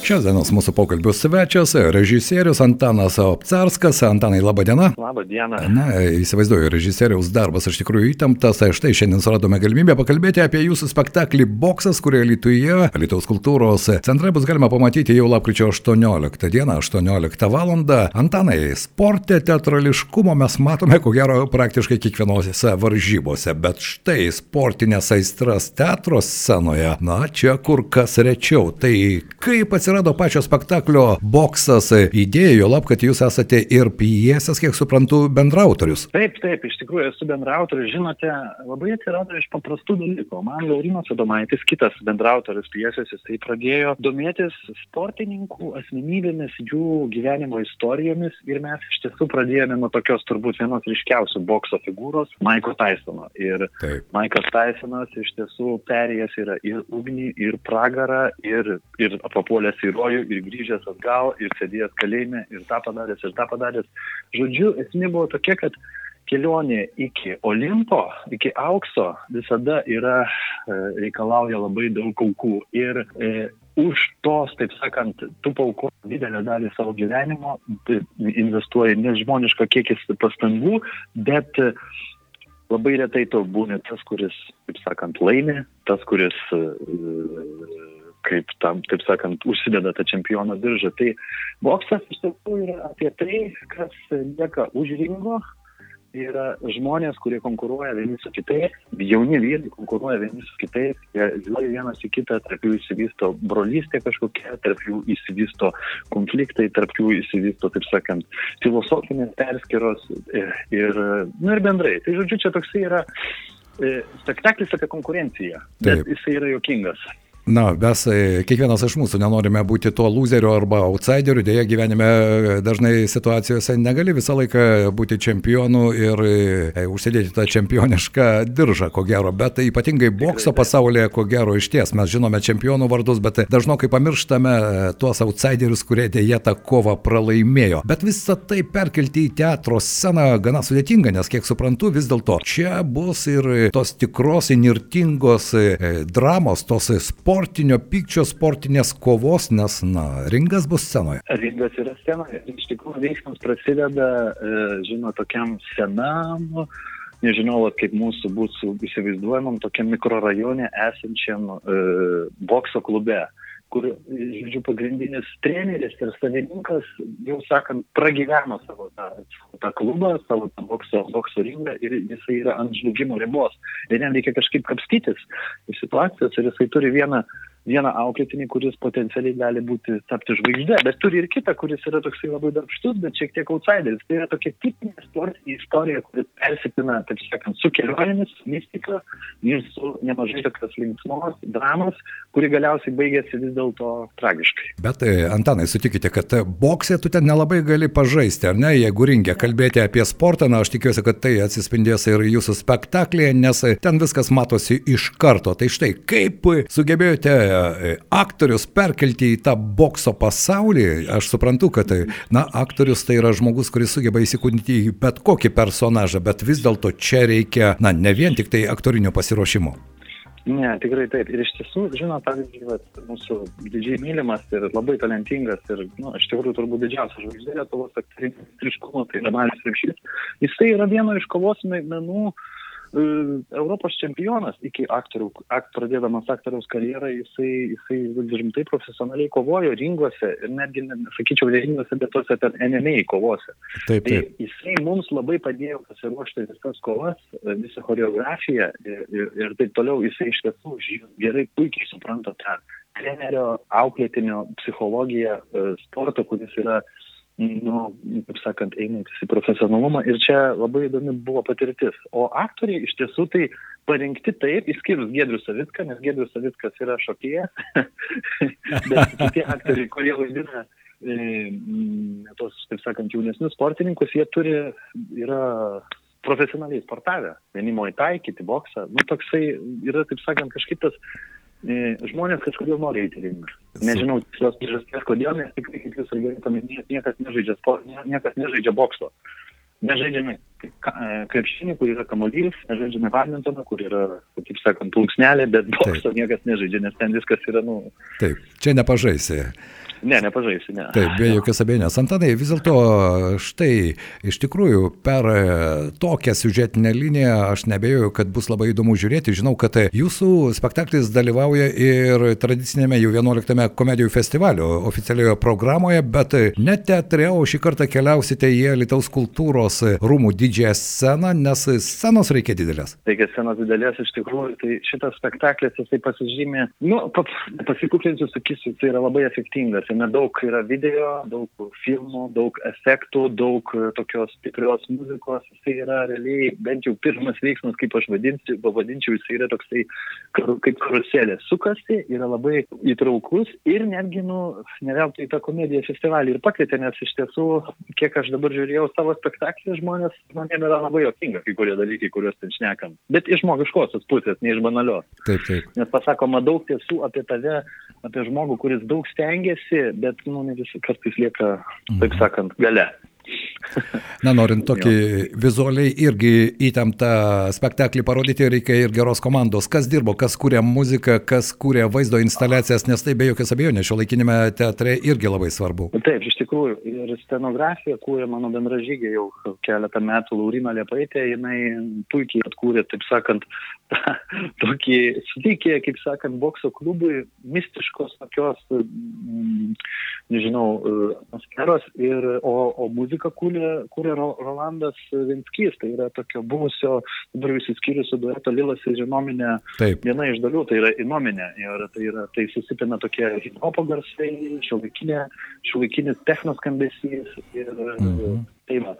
Šios dienos mūsų pokalbių svečias, režisierius Antanas Opcarskas. Antanai, laba diena. Labą dieną. Na, įsivaizduoju, režisieriaus darbas iš tikrųjų įtemptas. Štai šiandien suradome galimybę pakalbėti apie jūsų spektaklį Boksas, kurį Lietuvoje, Lietuvos kultūros centre bus galima pamatyti jau lapkričio 18 dieną, 18 val. Antanai, sportė teatrališkumo mes matome, ko gero, praktiškai kiekvienose varžybose, bet štai sportinės aistras teatro scenoje, na, čia kur kas rečiau. Tai kaip atsirado atsirado pačio spektaklio boksas idėja, jo lab, kad jūs esate ir pjesės, kiek suprantu, bendrautorius. Taip, taip, iš tikrųjų esu bendrautorius, žinote, labai atsirado iš paprastų dalykų. Man Laurinas Adomaitis, kitas bendrautorius pjesės, jisai pradėjo domėtis sportininkų asmenybėmis, jų gyvenimo istorijomis ir mes iš tiesų pradėjome nuo tokios turbūt vienos ryškiausių bokso figūros - Maiko Tysono. Ir taip. Maikas Tysonas iš tiesų perėjęs yra ir ugnį, ir pragarą, ir, ir papuolęs į rojų ir grįžęs atgal ir sėdėjęs kalėjime ir tą padaręs ir tą padaręs. Žodžiu, esmė buvo tokia, kad kelionė iki Olimpo, iki aukso visada yra, e, reikalauja labai daug aukų. Ir e, už tos, taip sakant, tu paukų didelę dalį savo gyvenimo, investuoji nežmonišką kiekis pastangų, bet e, labai retai to būna tas, kuris, taip sakant, laimi, tas, kuris e, kaip tam, taip sakant, užsideda tą čempiono diržą. Tai boksas iš tiesų yra apie tai, kas lieka už ringo. Yra žmonės, kurie konkuruoja vieni su kitais, jauni vyrai konkuruoja vieni su kitais, jie žiūri vienas į kitą, tarp jų įsivysto brolystė kažkokia, tarp jų įsivysto konfliktai, tarp jų įsivysto, taip sakant, filosofinės perskiros ir, ir, nu ir bendrai. Tai žodžiu, čia toksai yra e, spektaklis apie konkurenciją, bet Taip. jisai yra jokingas. Na, mes e, kiekvienas iš mūsų nenorime būti tuo loseriu arba outsideriu, dėja gyvenime e, dažnai situacijose negali visą laiką būti čempionu ir e, užsidėti tą čempionišką diržą, ko gero, bet ypatingai bokso pasaulyje, ko gero, iš ties mes žinome čempionų vardus, bet dažnokai pamirštame tuos outsiderius, kurie dėja tą kovą pralaimėjo. Bet visą tai perkelti į teatro sceną gana sudėtinga, nes kiek suprantu, vis dėlto čia bus ir tos tikros, inirtingos dramos, tos sporto sportinio pykčio, sportinės kovos, nes, na, ringas bus scenoje. Ringas yra scenoje. Iš tikrųjų, veiksmas prasideda, e, žinoma, tokiam senam, nežinau, kaip mūsų būtų įsivaizduojamam, tokiam mikrorajone esančiam e, bokso klube kur, žodžiu, pagrindinis treneris ir savininkas, jau sakant, pragyveno savo tą, tą klubą, savo tą bokso, bokso ringą ir jisai yra ant žlugimo ribos. Ir jam reikia kažkaip kapstytis iš situacijos ir jisai turi vieną vieną auklėtinį, kuris potencialiai gali būti tapti žvaigždė, bet turi ir kitą, kuris yra toksai labai darbštus, bet šiek tiek outsideris. Tai yra tokia tipinė sportinė istorija, kuri persipina, taip sakant, su kelionėmis, mistika ir su nemažai tokios linksmos dramos, kuri galiausiai baigėsi vis dėlto tragiškai. Bet e, Antanai, sutikite, kad boksė tu ten nelabai gali pažaisti, ar ne, jeigu rinkia kalbėti apie sportą, na aš tikiuosi, kad tai atsispindės ir jūsų spektaklėje, nes ten viskas matosi iš karto. Tai štai, kaip sugebėjote E, aktorius perkelti į tą bokso pasaulį, aš suprantu, kad, tai, na, aktorius tai yra žmogus, kuris sugeba įsikūnyti į bet kokį personažą, bet vis dėlto čia reikia, na, ne vien tik tai aktorinio pasiruošimo. Ne, tikrai taip. Ir iš tiesų, žinot, pavyzdžiui, vat, mūsų didžiai mylimas ir labai talentingas ir, na, nu, iš tikrųjų turbūt didžiausias žvaigždė Lietuvos aktorinis triškumo, tai yra Marius Repšys. Jisai yra vieno iš kovos menų E, Europos čempionas iki aktorių, akt, pradėdamas aktoriaus karjerą, jisai, jisai rimtai profesionaliai kovojo ringuose ir netgi, sakyčiau, ne ringuose, bet tose per NMA kovose. Taip, taip. Tai jisai mums labai padėjo pasiruošti visas kovas, visą choreografiją ir, ir, ir taip toliau. Jisai iš tiesų gerai, puikiai supranta tą trenerio, auklėtinio psichologiją e, sporto, kuris yra uh, nu, kaip sakant, einantis į profesionalumą. Ir čia labai įdomi buvo patirtis. O aktoriai iš tiesų tai parinkti taip, išskyrus Gedrius Savitką, nes Gedrius Savitkas yra šokėjas, bet tie aktoriai, kurie vaidina e, tos, taip sakant, jaunesnius sportininkus, jie turi, yra profesionaliai sportavę. Vieni muay kiti boksą. Nu, toksai yra, taip sakant, kažkaip tas E, žmonės kažkodėl nori eiti ringą. Nežinau tikslios priežasties, kodėl, nes tikrai, kaip jūs gerai paminėjote, niekas nežaidžia, niekas nežaidžia bokso. nežaidžiame krepšinį, kur yra kamuolys, nežaidžiame badmintoną, kur yra, taip sakant, plunksnelė, bet bokso niekas nežaidžia, nes ten viskas yra, nu. Taip, čia nepažaisi. Ne, nepažaisi, ne. Taip, be jokios abejonės. Antanai, vis dėlto štai iš tikrųjų per tokią siužetinę liniją aš nebejoju, kad bus labai įdomu žiūrėti. Žinau, kad jūsų spektaklis dalyvauja ir tradicinėme jau 11 komedijų festivalio oficialioje programoje, bet ne teatre, o šį kartą keliausite į Lietuvos kultūros rūmų didžiąją sceną, nes scenos reikia didelės. Reikia scenos didelės iš tikrųjų, tai šitas spektaklis jisai pasižymė, nu, pasikuklinsiu, sakysiu, tai yra labai efektingas Jame daug yra video, daug filmų, daug efektų, daug e, tokios stiprios muzikos. Jis yra realiai, bent jau pirmas veiksmas, kaip aš vadinsiu, pavadinčiau, jis yra toksai kaip karuselė. Sukasi, yra labai įtraukus ir netgi, nu, ne veltui tą komediją festivalį ir pakvietė, nes iš tiesų, kiek aš dabar žiūrėjau savo spektaklį, žmonės, žmonėms yra labai jokinga kai kurie dalykai, kuriuos ten šnekam. Bet iš žmogiškosios pusės, ne iš banalios. Taip, taip. Nes pasakoma daug tiesų apie tave, apie žmogų, kuris daug stengiasi, bet nu, ne visi kartais lieka, taip mhm. sakant, gale. Na, norint tokį vizualiai irgi įtemptą spektaklį parodyti, reikia ir geros komandos. Kas dirbo, kas kūrė muziką, kas kūrė vaizdo instaliacijas, nes tai be jokios abejonės šio laikinėme teatre irgi labai svarbu. Taip, iš tikrųjų, ir scenografiją kūrė mano bendražygė jau keletą metų Laurina Liepaitė, jinai puikiai atkūrė, taip sakant, tokį suteikė, kaip sakant, bokso klubui mistiškos tokios, mm, nežinau, atmosferos, ir, o, o muziką kūrė, kūrė Rolandas Vinskys, tai yra tokio buvusio, dabar visi skiriusi dueto Lilas ir Žinominė, Taip. viena iš dalių, tai yra Inominė, ir tai, yra, tai susipina tokie hip-hopo garsai, šiuolaikinis technos skambesys ir mhm. tai va.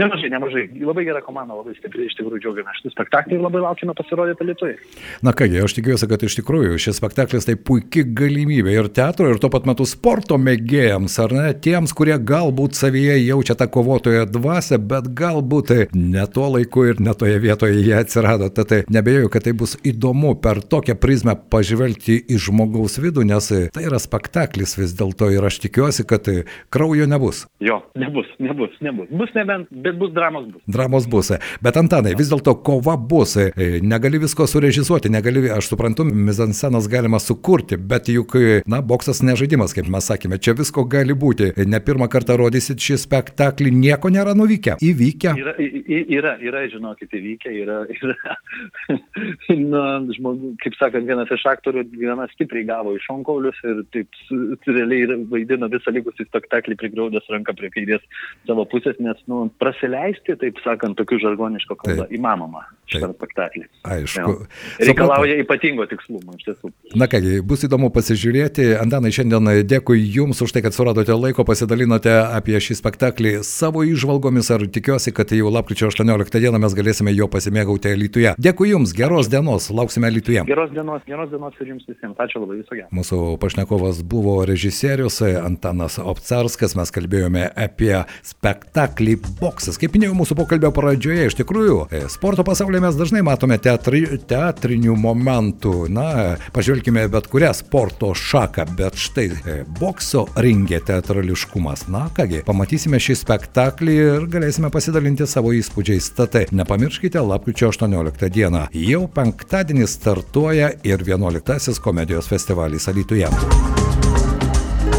Nemažai, nemažai. Labai gera komanda, labai stipri, iš tikrųjų džiaugiamės šitą spektaklį ir labai laukime pasirodyti Lietuvai. Na kągi, aš tikiuosi, kad iš tikrųjų šis spektaklis tai puikia galimybė ir teatro, ir tuo pat metu sporto mėgėjams, ar ne, tiems, kurie galbūt savyje jaučia tą kovotoją dvasę, bet galbūt ne tuo laiku ir ne toje vietoje jie atsirado. Tad nebejoju, kad tai bus įdomu per tokią prizmę pažvelgti į žmogaus vidų, nes tai yra spektaklis vis dėlto ir aš tikiuosi, kad kraujo nebus. Jo, nebus, nebus, nebus. Bus nebent bet bus dramos bus. Dramos bus. Bet Antanai, vis dėlto kova bus. Negali visko surežisuoti, negali, aš suprantu, mizansenas galima sukurti, bet juk, na, boksas nežaidimas, kaip mes sakėme, čia visko gali būti. Ne pirmą kartą rodysit šį spektaklį, nieko nėra nuvykę. Įvykę. Yra, yra, yra žinokit, įvykę, yra, yra. na, žmogu, kaip sakant, vienas iš aktorių gana stipriai gavo iš onkaulius ir taip realiai vaidino visą likusį spektaklį priglaudęs ranką prie kairės savo pusės, nes, nu, prasileisti, taip sakant, tokių žargoniško kalbą taip. įmanoma šitą spektaklį. Aišku. Ja. Reikalauja Supratau. ypatingo tikslumo iš tiesų. Na kągi, bus įdomu pasižiūrėti. Antanai, šiandien dėkui Jums už tai, kad suradote laiko, pasidalinote apie šį spektaklį savo išvalgomis ir tikiuosi, kad jau lapkričio 18 dieną mes galėsime jo pasimėgauti Lietuvoje. Dėkui Jums, geros dienos, lauksime Lietuvoje. Geros dienos, geros dienos ir Jums visiems. Ačiū labai viso gero. Mūsų pašnekovas buvo režisierius Antanas Opcarskas, mes kalbėjome apie spektaklį Boksas. Kaip minėjau mūsų pokalbio pradžioje, iš tikrųjų, e, sporto pasaulyje mes dažnai matome teatri, teatrinių momentų. Na, pažvelkime bet kurią sporto šaką, bet štai e, bokso ringė teatrališkumas. Na kągi, pamatysime šį spektaklį ir galėsime pasidalinti savo įspūdžiais. Tad nepamirškite, lapkričio 18 dieną jau penktadienį startuoja ir 11 komedijos festivalis Alytuje.